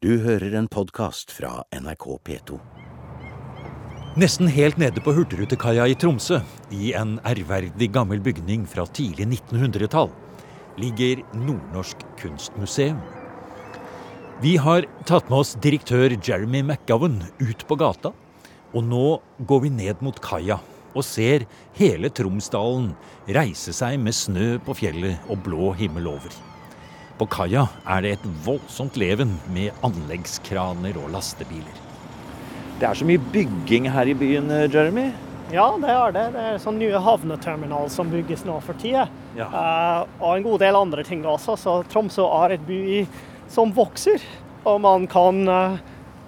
Du hører en podkast fra NRK P2. Nesten helt nede på Hurtigrutekaia i Tromsø, i en ærverdig gammel bygning fra tidlig 1900-tall, ligger Nordnorsk kunstmuseum. Vi har tatt med oss direktør Jeremy McGowan ut på gata, og nå går vi ned mot kaia og ser hele Tromsdalen reise seg med snø på fjellet og blå himmel over. På kaia er det et voldsomt leven med anleggskraner og lastebiler. Det er så mye bygging her i byen, Jeremy. Ja, det er det. Det er sånn nye havneterminal som bygges nå for tida. Ja. Uh, og en god del andre ting også. Så Tromsø er et by som vokser. Og man kan, uh,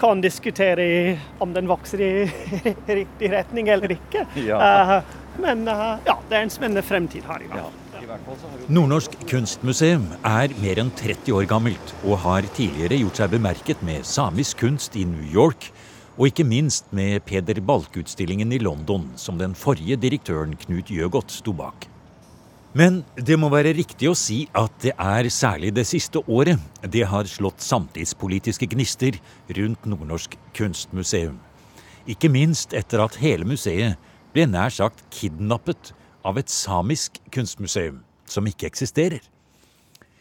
kan diskutere om den vokser i riktig retning eller ikke. Ja. Uh, men ja, det er en spennende fremtid her i dag. fall. Nordnorsk kunstmuseum er mer enn 30 år gammelt og har tidligere gjort seg bemerket med samisk kunst i New York, og ikke minst med Peder Balk-utstillingen i London, som den forrige direktøren Knut Jøgodt sto bak. Men det må være riktig å si at det er særlig det siste året det har slått samtidspolitiske gnister rundt Nordnorsk kunstmuseum. Ikke minst etter at hele museet ble nær sagt kidnappet av et samisk kunstmuseum som ikke eksisterer.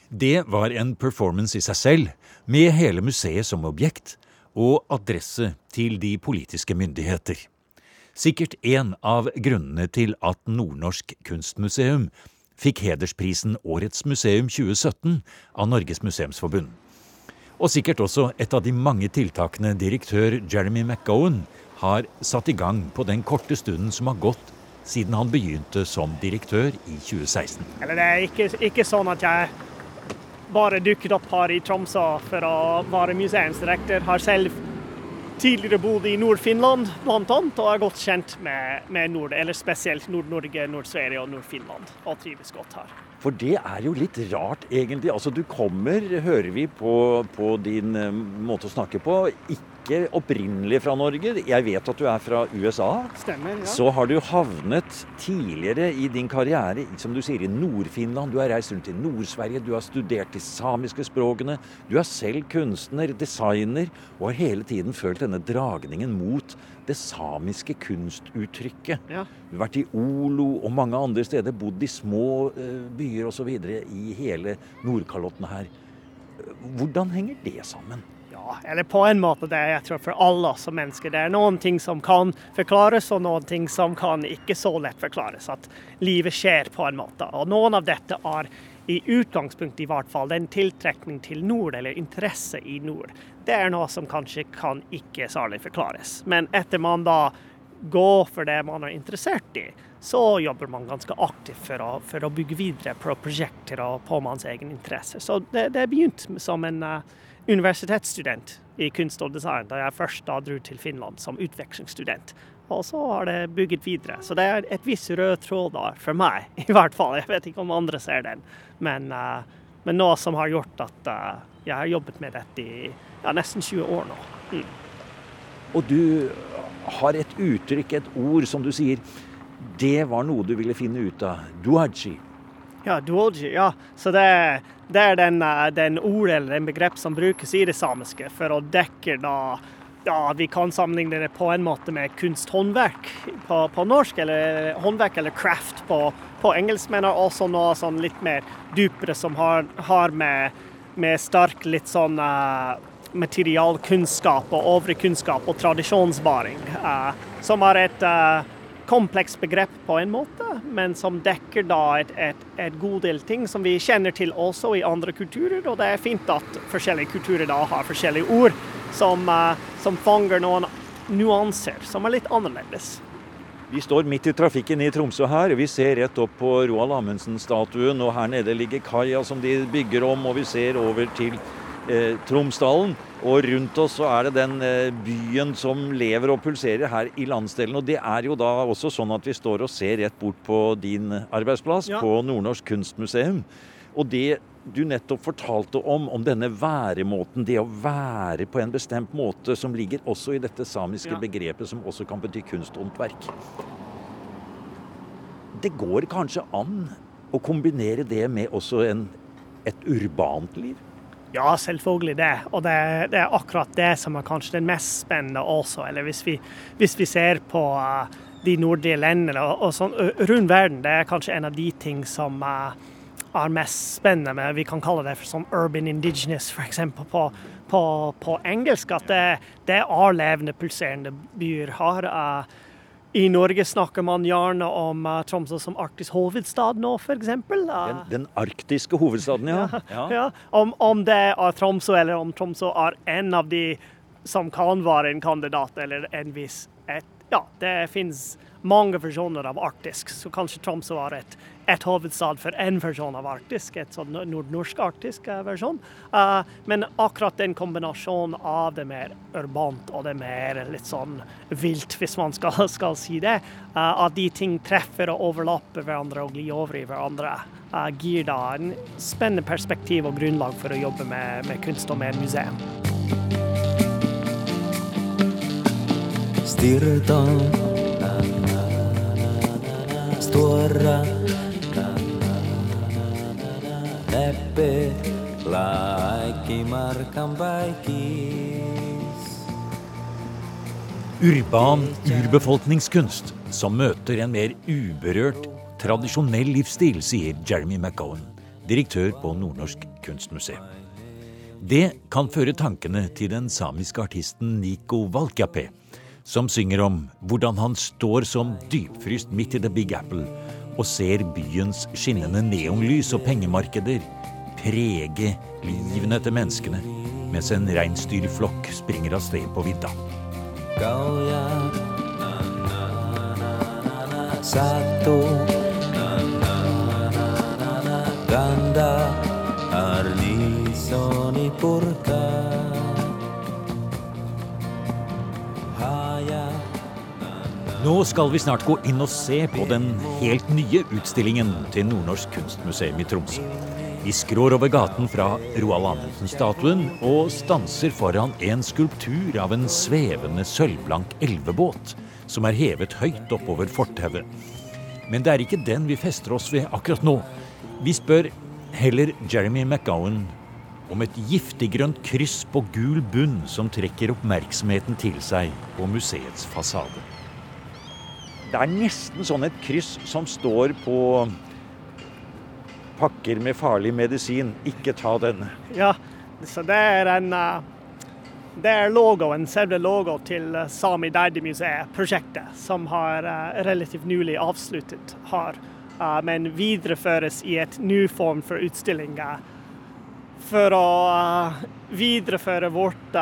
Det var en performance i seg selv, med hele museet som objekt og adresse til de politiske myndigheter. Sikkert en av grunnene til at Nordnorsk kunstmuseum fikk hedersprisen Årets museum 2017 av Norges museumsforbund. Og sikkert også et av de mange tiltakene direktør Jeremy McGowan har satt i gang på den korte stunden som har gått siden han begynte som direktør i 2016. Eller det er ikke, ikke sånn at jeg bare dukket opp her i Tromsø for å være museumsdirektør. Har selv tidligere bodd i Nord-Finland annet, og er godt kjent med, med Nord, eller spesielt Nord-Norge, Nord-Sverige og Nord-Finland, og trives godt her. For det er jo litt rart, egentlig. Altså, Du kommer, hører vi på, på din uh, måte å snakke på, ikke ikke opprinnelig fra Norge. Jeg vet at du er fra USA. Stemmer, ja. Så har du havnet tidligere i din karriere som du sier, i Nord-Finland. Du har reist rundt i Nord-Sverige, du har studert de samiske språkene. Du er selv kunstner, designer, og har hele tiden følt denne dragningen mot det samiske kunstuttrykket. Ja. Du har vært i Olo og mange andre steder, bodd i små uh, byer osv. i hele Nordkalotten her. Hvordan henger det sammen? Eller på en måte det jeg tror for alle oss som mennesker. Det er noen ting som kan forklares, og noen ting som kan ikke så lett forklares. At livet skjer på en måte. Og noen av dette er i utgangspunktet i hvert fall en tiltrekning til nord, eller interesse i nord. Det er noe som kanskje kan ikke særlig forklares. Men etter man da går for det man er interessert i, så jobber man ganske aktivt for å, for å bygge videre på prosjekter og på manns egen interesse. Så det, det begynte som en uh, universitetsstudent i kunst og design da jeg først da dro til Finland som utvekslingsstudent. Og så har det bygget videre. Så det er et visst rød tråd der, for meg i hvert fall. Jeg vet ikke om andre ser den, men, uh, men noe som har gjort at uh, jeg har jobbet med dette i ja, nesten 20 år nå. Mm. Og du har et uttrykk, et ord, som du sier. Det var noe du ville finne ut av. Duaji. Ja, duoji. Ja. Så det, det er den, eh, den ord eller den begrep som brukes i det samiske for å dekke da ja, Vi kan sammenligne det på en måte med kunsthåndverk på, på norsk, eller håndverk eller craft på, på engelsk, men også noe sånn litt mer dypere som har, har med, med sterk litt sånn uh, materialkunnskap og øvrig kunnskap og tradisjonsbaring, uh, som er et uh, komplekst begrep på en måte, men som dekker da et, et, et, god del ting som vi kjenner til også i andre kulturer. Og det er fint at forskjellige kulturer da har forskjellige ord som, uh, som fanger noen nuanser som er litt annerledes. Vi står midt i trafikken i Tromsø her. Vi ser rett opp på Roald Amundsen-statuen. Og her nede ligger kaia som de bygger om, og vi ser over til eh, Tromsdalen. Og rundt oss så er det den eh, byen som lever og pulserer her i landsdelen. Og det er jo da også sånn at vi står og ser rett bort på din arbeidsplass, ja. på Nordnorsk kunstmuseum. Og det du nettopp fortalte om, om denne væremåten, det å være på en bestemt måte, som ligger også i dette samiske ja. begrepet, som også kan bety kunsthåndverk. Det går kanskje an å kombinere det med også en, et urbant liv? Ja, selvfølgelig det. Og det, det, er akkurat det som er kanskje det mest spennende også. Eller hvis vi, hvis vi ser på uh, de nordlige landene og, og sånn rundt verden, det er kanskje en av de ting som uh, er mest spennende med Vi kan kalle det for sånn urban indigenous, f.eks. På, på, på engelsk. At det, det er levende, pulserende byer. har uh, i Norge snakker man gjerne om uh, Tromsø som arktisk hovedstad nå, f.eks. Uh, den, den arktiske hovedstaden, ja. ja, ja. Om, om, det er Tromsø, eller om Tromsø er en av de som kan være en kandidat, eller en viss et, Ja, det finnes mange versjoner av arktisk, så kanskje Tromsø var et et hovedstad for én versjon av arktisk, et sånn nordnorsk-arktisk eh, versjon. Uh, men akkurat den kombinasjonen av det mer urbant og det mer litt sånn vilt, hvis man skal, skal si det, uh, at de ting treffer og overlapper hverandre og glir over i hverandre, uh, gir da en spennende perspektiv og grunnlag for å jobbe med, med kunst og med museum. Stirta Stora Neppe laikki markan päikis. Urban urbefolkningskunst som møter en mer uberørt, tradisjonell livsstil, sier Jeremy McGowan, direktør på Nordnorsk kunstmuseum. Det kan føre tankene til den samiske artisten Niko Valkjape, som synger om hvordan han står som dypfryst midt i The Big Apple og ser byens skinnende neonlys og pengemarkeder prege livene til menneskene mens en reinsdyrflokk springer av sted på vidda. Ganda. Arnisoni purka Nå skal vi snart gå inn og se på den helt nye utstillingen til Nordnorsk kunstmuseum i Tromsø. Vi skrår over gaten fra Roald Amundsen-statuen og stanser foran en skulptur av en svevende sølvblank elvebåt som er hevet høyt oppover fortauet. Men det er ikke den vi fester oss ved akkurat nå. Vi spør heller Jeremy McGowan om et giftiggrønt kryss på gul bunn som trekker oppmerksomheten til seg på museets fasade. Det er nesten sånn et kryss som står på pakker med farlig medisin. Ikke ta denne. Ja, så det er en uh, Det er logoen, selve logo til uh, Sami Derdi-museet-prosjektet, som har uh, relativt nylig avsluttet. Har, men videreføres i et ny form for utstillinger. For å videreføre vårt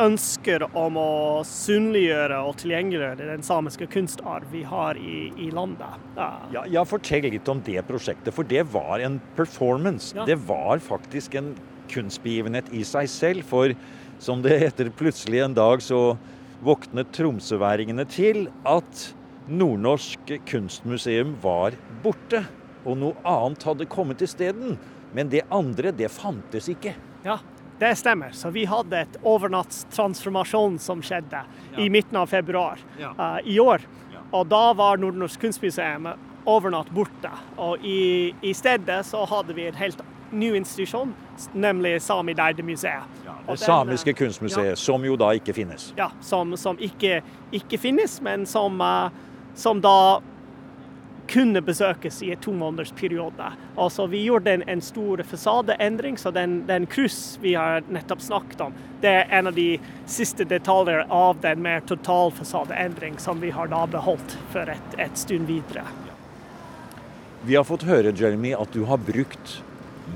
ønsker om å synliggjøre og tilgjengeliggjøre den samiske kunstarv vi har i, i landet. Ja. Ja, ja, Fortell litt om det prosjektet, for det var en performance. Ja. Det var faktisk en kunstbegivenhet i seg selv. For som det heter, plutselig en dag så våknet tromsøværingene til at Nordnorsk kunstmuseum var borte. Og noe annet hadde kommet isteden. Men det andre, det fantes ikke. Ja, det stemmer. Så vi hadde et overnattstransformasjon som skjedde ja. i midten av februar ja. uh, i år. Ja. Og da var Nordnorsk kunstmuseum overnatt borte. Og i, i, stedet så hadde vi en helt ny institusjon, nemlig Sami Deide-museet. det samiske kunstmuseet, som jo da ikke finnes. Ja, som, som ikke, ikke, finnes, men som, uh, som da kunne besøkes i en to måneders periode. Altså, vi gjorde en, en stor fasadeendring, så den, den kryss vi har nettopp snakket om, det er en av de siste detaljer av den mer total fasadeendring som vi har da beholdt for et, et stund videre. Vi har fått høre Jeremy, at du har brukt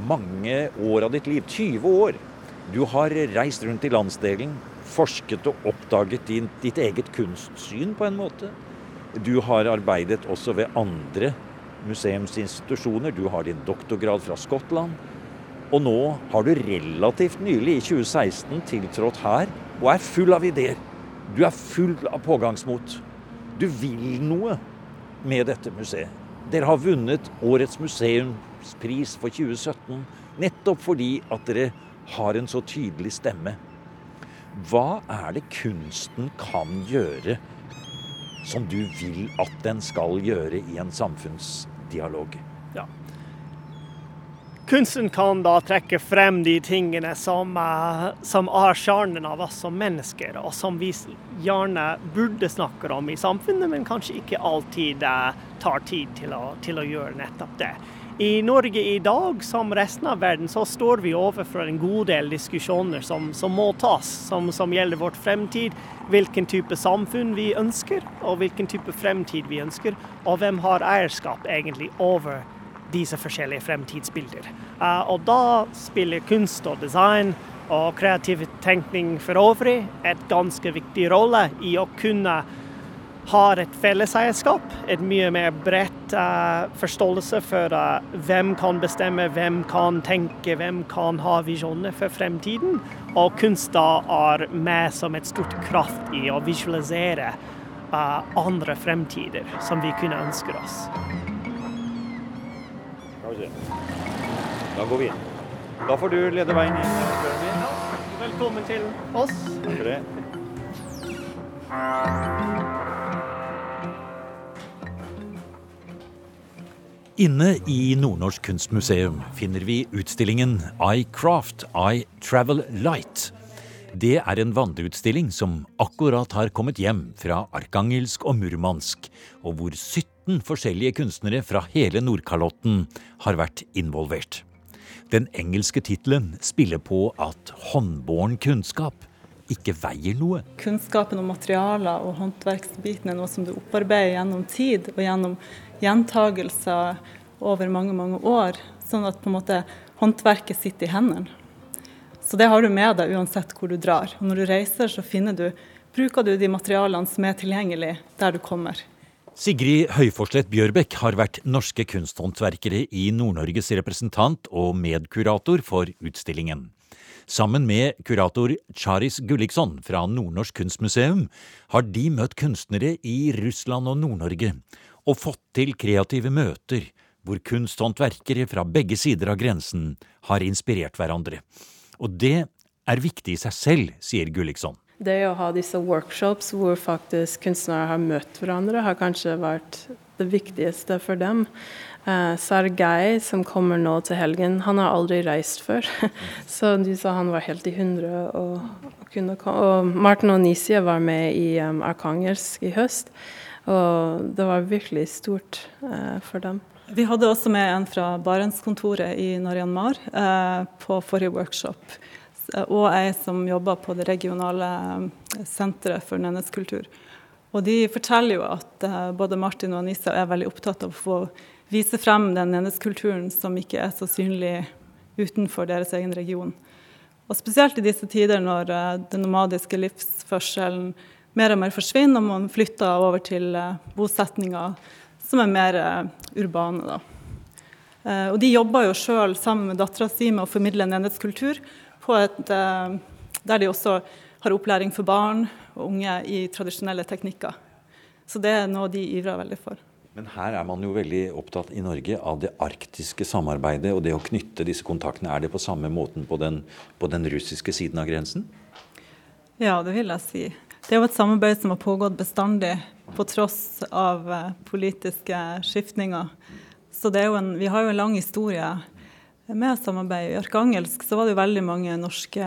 mange år av ditt liv, 20 år. Du har reist rundt i landsdelen, forsket og oppdaget din, ditt eget kunstsyn på en måte. Du har arbeidet også ved andre museumsinstitusjoner. Du har din doktorgrad fra Skottland. Og nå har du relativt nylig, i 2016, tiltrådt her og er full av ideer. Du er full av pågangsmot. Du vil noe med dette museet. Dere har vunnet årets museumspris for 2017 nettopp fordi at dere har en så tydelig stemme. Hva er det kunsten kan gjøre som du vil at den skal gjøre i en samfunnsdialog. Ja. kunsten kan da trekke frem de tingene som, uh, som er kjernen av oss som mennesker, og som vi gjerne burde snakke om i samfunnet, men kanskje ikke alltid uh, tar tid til å, til å, gjøre nettopp det. I Norge i dag, som resten av verden, så står vi overfor en god del diskusjoner som, som må tas, som, som gjelder vårt fremtid, hvilken type samfunn vi ønsker, og hvilken type fremtid vi ønsker, og hvem har eierskap egentlig over disse forskjellige fremtidsbilder. Uh, og da spiller kunst og design og kreativ tenkning for øvrig et ganske viktig rolle i å kunne ha et felleseierskap, et mye mer bredt uh, forståelse for uh, hvem kan bestemme, hvem kan tenke, hvem kan ha visjoner for fremtiden. Og kunst da er med som et stort kraft i å visualisere andre fremtider som vi kunne ønske oss. Da går vi inn. Da får du lede veien inn. Velkommen til oss. Takk for det. Inne i Nordnorsk kunstmuseum finner vi utstillingen I Craft, I Travel Light. Det er en vandreutstilling som akkurat har kommet hjem fra Arkangelsk og Murmansk, og hvor 17 forskjellige kunstnere fra hele Nordkalotten har vært involvert. Den engelske tittelen spiller på at håndbåren kunnskap ikke veier noe. Kunnskapen om materialer og håndverksbiten er noe som du opparbeider gjennom tid og gjennom gjentagelser over mange, mange år. Sånn at på en måte håndverket sitter i hendene. Så det har du med deg uansett hvor du drar. Og når du reiser, så du, bruker du de materialene som er tilgjengelige der du kommer. Sigrid Høyforslett Bjørbekk har vært norske kunsthåndverkere i Nord-Norges representant og medkurator for utstillingen. Sammen med kurator Charis Gulliksson fra Nordnorsk kunstmuseum har de møtt kunstnere i Russland og Nord-Norge og fått til kreative møter hvor kunsthåndverkere fra begge sider av grensen har inspirert hverandre. Og det er viktig i seg selv, sier Gulliksson. Det å ha disse workshops hvor faktisk kunstnere har møtt hverandre, har kanskje vært det viktigste for dem. Uh, Sergej, som kommer nå til helgen, han har aldri reist før. Så de sa han var helt i hundre og, og. Og Martin og Nisje var med i um, Arkangelsk i høst, og det var virkelig stort uh, for dem. Vi hadde også med en fra Barentskontoret i Naryanmar uh, på forrige workshop. Og ei som jobber på det regionale eh, senteret for nenneskultur. Og de forteller jo at eh, både Martin og Anissa er veldig opptatt av å få vise frem den nenneskulturen som ikke er så synlig utenfor deres egen region. Og spesielt i disse tider når eh, den nomadiske livsførselen mer og mer forsvinner, og man flytter over til eh, bosetninger som er mer uh, urbane. Da. Og de jobber jo sjøl sammen med dattera si med å formidle en enhetskultur et, der de også har opplæring for barn og unge i tradisjonelle teknikker. Så det er noe de ivrer veldig for. Men her er man jo veldig opptatt i Norge av det arktiske samarbeidet og det å knytte disse kontaktene. Er det på samme måten på den, på den russiske siden av grensen? Ja, det vil jeg si. Det er jo et samarbeid som har pågått bestandig på tross av eh, politiske skiftninger. Så en, vi har jo en lang historie med samarbeid. I Arkangelsk så var det jo veldig mange norske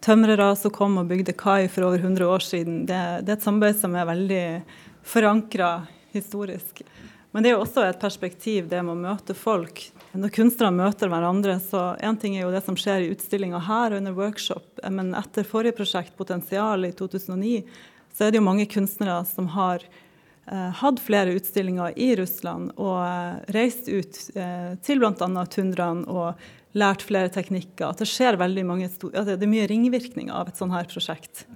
tømrere som kom og bygde kai for over 100 år siden. Det, det er et samarbeid som er veldig forankra historisk. Men det er jo også et perspektiv, det med å møte folk. Når kunstnere møter hverandre, så én ting er jo det som skjer i utstillinga her og under workshop, men etter forrige prosjekt, Potensial, i 2009, så er det jo mange kunstnere som har eh, hatt flere utstillinger i Russland og eh, reist ut eh, til bl.a. tundraen og lært flere teknikker. At det skjer veldig mange at det er mye ringvirkninger av et sånt her prosjekt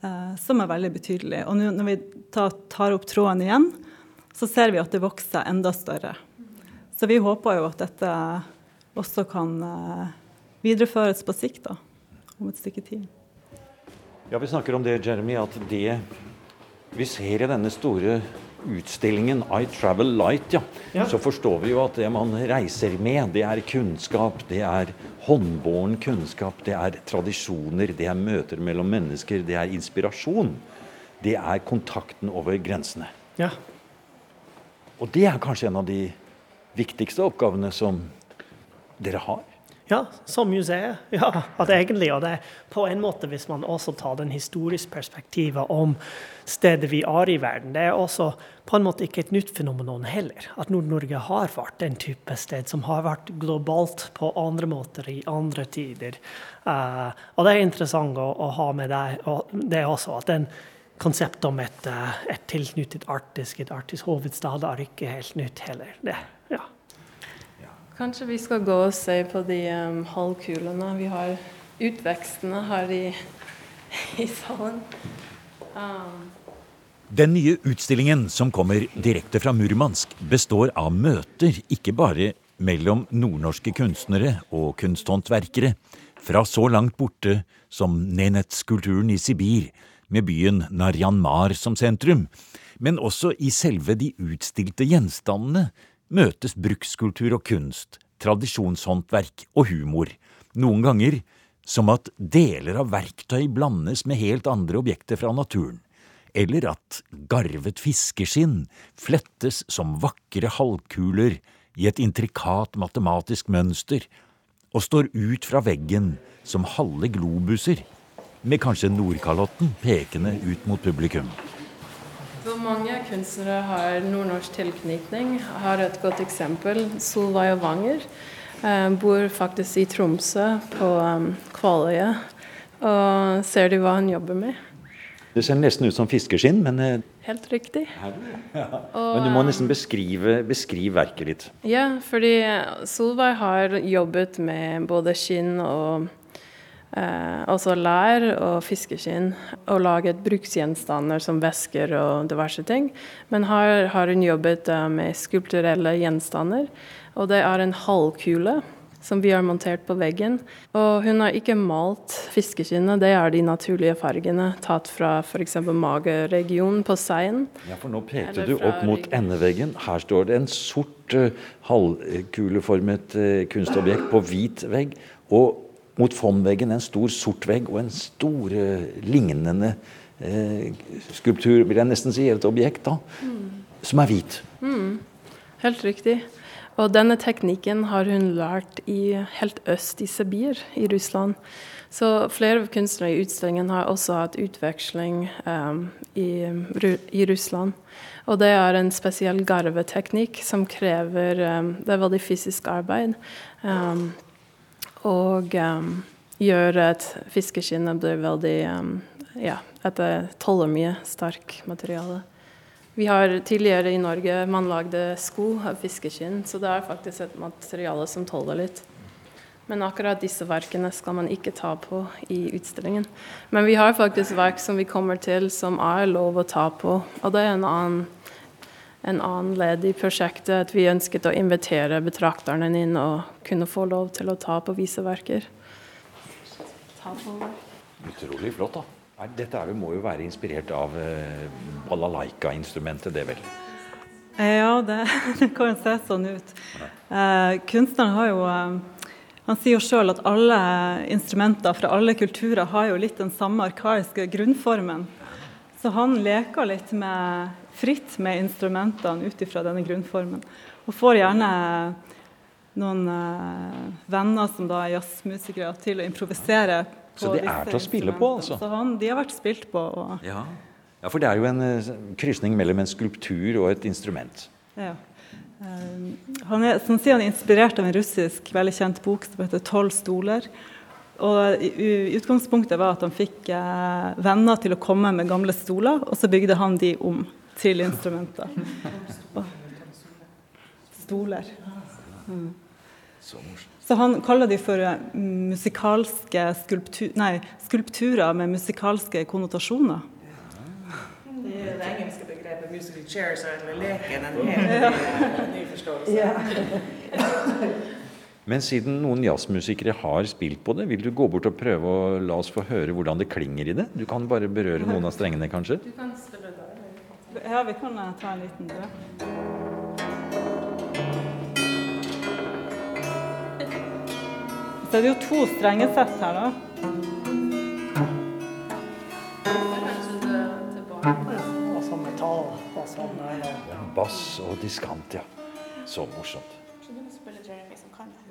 eh, som er veldig betydelig. Og når vi tar, tar opp tråden igjen, så ser vi at det vokser enda større. Så vi håper jo at dette også kan eh, videreføres på sikt, da, om et stykke tid. Ja, Vi snakker om det, Jeremy, at det vi ser i denne store utstillingen I Travel Light, ja, ja. så forstår vi jo at det man reiser med, det er kunnskap. Det er håndbåren kunnskap, det er tradisjoner, det er møter mellom mennesker, det er inspirasjon. Det er kontakten over grensene. Ja. Og det er kanskje en av de viktigste oppgavene som dere har? Ja, som museet. Ja, at egentlig. Og det er på en måte, hvis man også tar den historiske perspektivet om stedet vi er i verden, det er også på en måte ikke et nytt fenomenon heller. At Nord-Norge har vært den type sted som har vært globalt på andre måter i andre tider. Uh, og det er interessant å, å ha med deg, og det også. at den konseptet om et, eh, et tilknyttet arktisk, et arktisk hovedstad, er ikke helt nytt heller. Det, ja. Kanskje vi skal gå og se på de um, halvkulene. Vi har utvekstene her i, i salen. Um. Den nye utstillingen som kommer direkte fra Murmansk, består av møter ikke bare mellom nordnorske kunstnere og kunsthåndverkere fra så langt borte som Nenets-kulturen i Sibir, med byen Naryan-Mar som sentrum, men også i selve de utstilte gjenstandene møtes brukskultur og kunst, tradisjonshåndverk og humor, noen ganger som at deler av verktøy blandes med helt andre objekter fra naturen, eller at garvet fiskeskinn flettes som vakre halvkuler i et intrikat matematisk mønster og står ut fra veggen som halve globuser, med kanskje Nordkalotten pekende ut mot publikum. Hvor mange kunstnere har nordnorsk tilknytning. Har et godt eksempel. Solveig Wanger eh, bor faktisk i Tromsø, på um, Kvaløya. Og ser du hva hun jobber med? Det ser nesten ut som fiskeskinn, men eh, Helt riktig. Ja. Men du må nesten beskrive, beskrive, verket litt. Ja, fordi Solveig har jobbet med både skinn og Eh, altså lær og fiskeskinn, og laget bruksgjenstander som vesker og diverse ting. Men her har hun jobbet eh, med skulpturelle gjenstander, og det er en halvkule som vi har montert på veggen. Og hun har ikke malt fiskeskinnet, det er de naturlige fargene tatt fra f.eks. mageregionen på seien. Ja, for nå pekte du opp mot endeveggen. Her står det en sort uh, halvkuleformet kunstobjekt på hvit vegg. og mot fondveggen en stor sort vegg og en stor uh, lignende eh, skulptur, vil jeg nesten si, et objekt, da, mm. som er hvit. Mm. Helt riktig. Og denne teknikken har hun lært i helt øst i Sibir i Russland. Så flere av kunstnere i utstillingen har også hatt utveksling um, i, i, Russland. Og det er en spesiell garveteknikk som krever um, Det er veldig fysisk arbeid. Um, og um, gjør at fiskeskinnet blir veldig um, ja, et tåler mye sterk materiale. Vi har tidligere i Norge man lagde sko av fiskeskinn, så det er faktisk et materiale som tåler litt. Men akkurat disse verkene skal man ikke ta på i utstillingen. Men vi har faktisk verk som vi kommer til som er lov å ta på, og det er en annen en annen ledd i prosjektet at vi ønsket å invitere betrakterne inn og kunne få lov til å ta på viseverker. Utrolig flott, da. Dette er, må jo være inspirert av eh, balalaika-instrumentet, det vel? Ja, det, det, kan se sånn ut. Eh, kunstneren har jo eh, Han sier jo sjøl at alle instrumenter fra alle kulturer har jo litt den samme arkaiske grunnformen. Så han leker litt med fritt med instrumentene ut ifra denne grunnformen. Og får gjerne noen uh, venner som da er jazzmusikere, til å improvisere. på Så de er til å spille på, altså? Så han, de har vært spilt på. Og... Ja. ja. for det er jo en uh, krysning mellom en skulptur og et instrument. Ja. Uh, han er, som sier han er inspirert av en russisk veldig kjent bok som heter 'Tolv stoler'. Og Utgangspunktet var at han fikk eh, venner til å komme med gamle stoler, og så bygde han de om til instrumenter. Stoler. Mm. Så han kaller de for eh, musikalske skulptur, nei, skulpturer med musikalske konnotasjoner. Det er det engelske begrepet 'musical chairs' er leken en helt ny forståelse. Men siden noen jazzmusikere har spilt på det, vil du gå bort og prøve å la oss få høre hvordan det klinger i det? Du kan bare berøre noen av strengene, kanskje? Du kan spille der. Ja, vi kan eh, ta en liten død. Så det er jo to strengesett her, da. Bass og diskant, ja. Så morsomt. Så du kan spille Jeremy som kan det.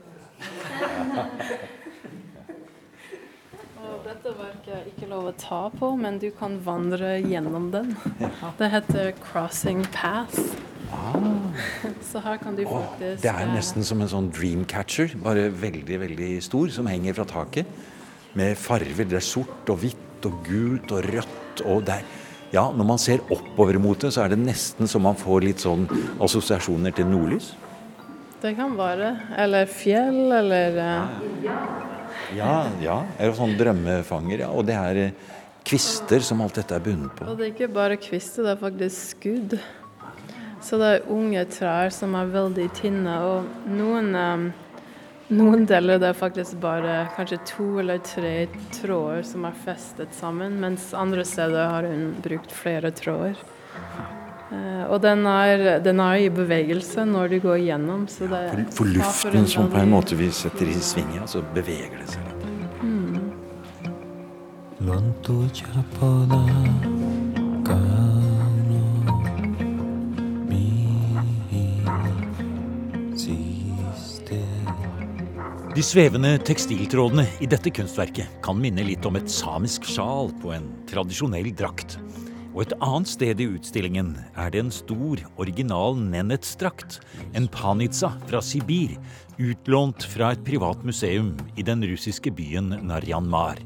Og dette verket er ikke lov å ta på, men du kan vandre gjennom den. Det heter 'Crossing Path'. Så her kan du faktisk det er eh, nesten som en sånn dreamcatcher, bare veldig, veldig stor, som henger fra taket. Med farver. Det er sort og hvitt og gult og rødt. Og det er, ja, når man ser oppover mot det, så er det nesten så man får litt sånn assosiasjoner til nordlys. Det kan være. Eller fjell, eller eh, Ja, ja. Eller er sånn drømmefanger, ja. Og det er eh, kvister som alt dette er bundet på. Og det er ikke bare kvister, det er faktisk skudd. Så det er unge trær som er veldig tynne, og noen, eh, noen deler det er faktisk bare kanskje to eller tre tråder som er festet sammen, mens andre steder har hun brukt flere tråder. Eh, og den er, den er i bevegelse når du går gjennom, så det For, for luften som på en måte vi setter i sving, ja, så beveger det seg litt. De svevende tekstiltrådene i dette kunstverket kan minne litt om et samisk sjal på en tradisjonell drakt. Og et annet sted i utstillingen er det en stor, original Nenets-drakt, en panitsa fra Sibir, utlånt fra et privat museum i den russiske byen Naryan-Mar.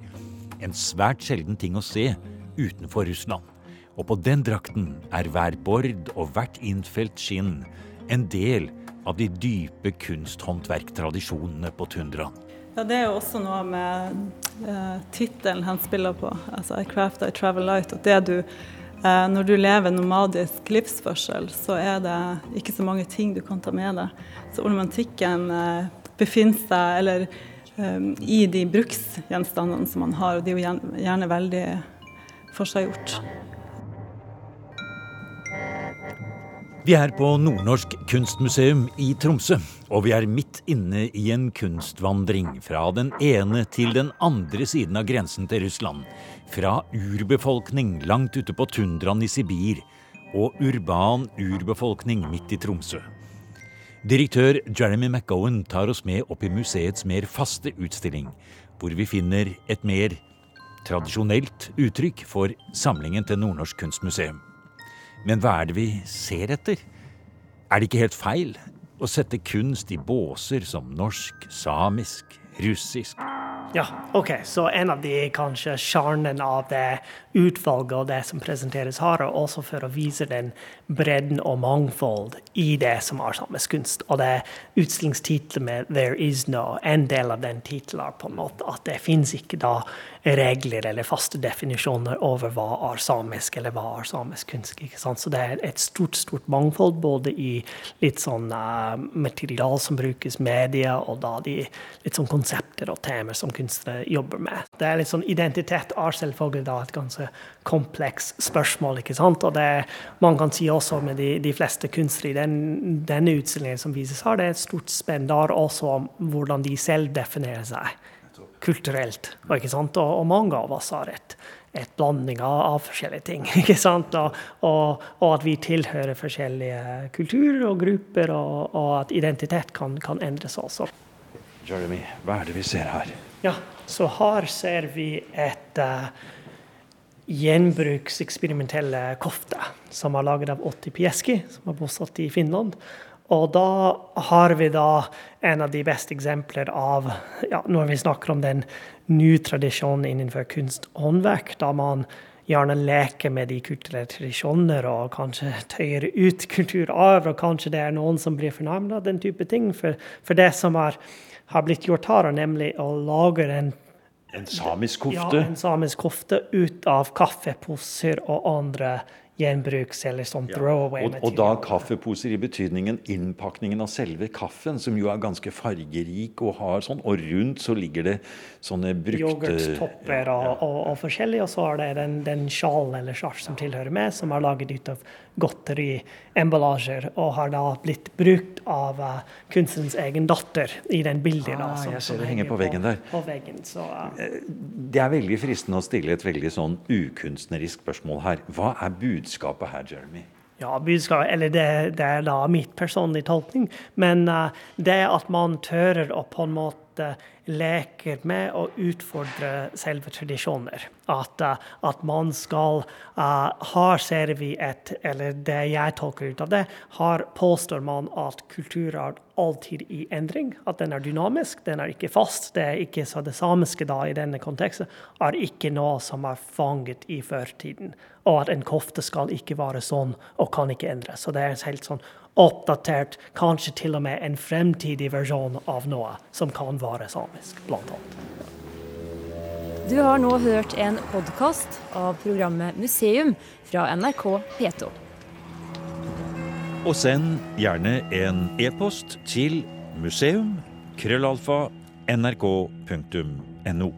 En svært sjelden ting å se utenfor Russland. Og på den drakten er hver bord og hvert innfelt skinn en del av de dype kunsthåndverktradisjonene på tundraen. Ja, Det er jo også noe med eh, tittelen han spiller på, altså 'I craft, I travel light'. At det du, eh, når du lever nomadisk livsførsel, så er det ikke så mange ting du kan ta med deg. Så ornamentikken eh, befinner seg eller, um, i de bruksgjenstandene som man har, og de er jo gjerne veldig forseggjort. Vi er på Nordnorsk kunstmuseum i Tromsø, og vi er midt inne i en kunstvandring fra den ene til den andre siden av grensen til Russland. Fra urbefolkning langt ute på tundraen i Sibir og urban urbefolkning midt i Tromsø. Direktør Jeremy McGowan tar oss med opp i museets mer faste utstilling, hvor vi finner et mer tradisjonelt uttrykk for samlingen til Nordnorsk kunstmuseum. Men hva er det vi ser etter? Er det ikke helt feil å sette kunst i båser som norsk, samisk, russisk? Ja, OK. Så en av de kanskje kjernen av det utvalget og det som presenteres her, er også for å vise den bredden og mangfold i det som er samisk kunst. Og det utstillingstittelet med 'There is no', en del av den tittelen på en måte at det finnes ikke da regler eller faste definisjoner over hva er samisk, eller hva er samisk kunst. ikke sant? Så det er et stort, stort mangfold, både i litt sånn uh, material som brukes, media, og da de litt sånn konsepter og temaer som kunstnere jobber med. Det er litt sånn Identitet er selvfølgelig da et ganske kompleks spørsmål, ikke sant? Og det man kan si også med de, de fleste kunstnere i den, denne utstillingen som vises her, det er et stort spenn der også om hvordan de selv definerer seg kulturelt. Og? Og, mange av oss har et, et blanding av, av forskjellige ting. Og, og, og at vi tilhører forskjellige kulturer og grupper, og at identitet kan, kan endres også. Jeremy, hva er det vi ser her? Ja, så her ser vi et uh, gjenbrukseksperimentelle kofte som er laget av Otti Pieski, som er bosatt i Finland. Og da har vi da en av de beste eksempler av ja, Når vi snakker om den nye tradisjonen innenfor kunst og håndverk, da man gjerne leker med de kulturelle tradisjoner og kanskje tøyer ut kulturarv, og kanskje det er noen som blir fornærmet av den type ting. For, for det som er, har blitt gjort her, er nemlig å lage en En samisk ja, kofte? en samisk kofte ut av kaffeposer og andre gjenbruks- eller sånn Ja. throwaway Og, og da kaffeposer i betydningen innpakningen av selve kaffen, som jo er ganske fargerik og har sånn, og rundt så ligger det sånne brukte yoghurttopper og, og, og forskjellig. Og så er det den, den sjalen eller sjarf som tilhører med, som er laget ut av godteriemballasjer, og har da blitt brukt av uh, kunstnerens egen datter i den bildet. da, Ah, som, jeg ser det henger på veggen der. På veggen, så, uh, Det er veldig fristende å stille et veldig sånn ukunstnerisk spørsmål her. Hva er budskapet her, Jeremy? Ja, budskap, eller det, det, er da mitt personlige tolkning. Men uh, det at man tør å på en måte leker med å utfordre selve tradisjoner. At, uh, at man skal uh, Har ser vi et Eller det jeg tolker ut av det, har påstår man at kultur er alltid i endring. At den er dynamisk, den er ikke fast. Det er ikke så det samiske da i denne konteksten er ikke noe som er fanget i førtiden. Og at en kofte skal ikke være sånn og kan ikke endres. Så det er helt sånn oppdatert, kanskje til og med en fremtidig versjon av noe som kan være samisk, blant annet. Du har nå hørt en podkast av programmet Museum fra NRK P2. Og send gjerne en e-post til museum krøllalfa nrk.no.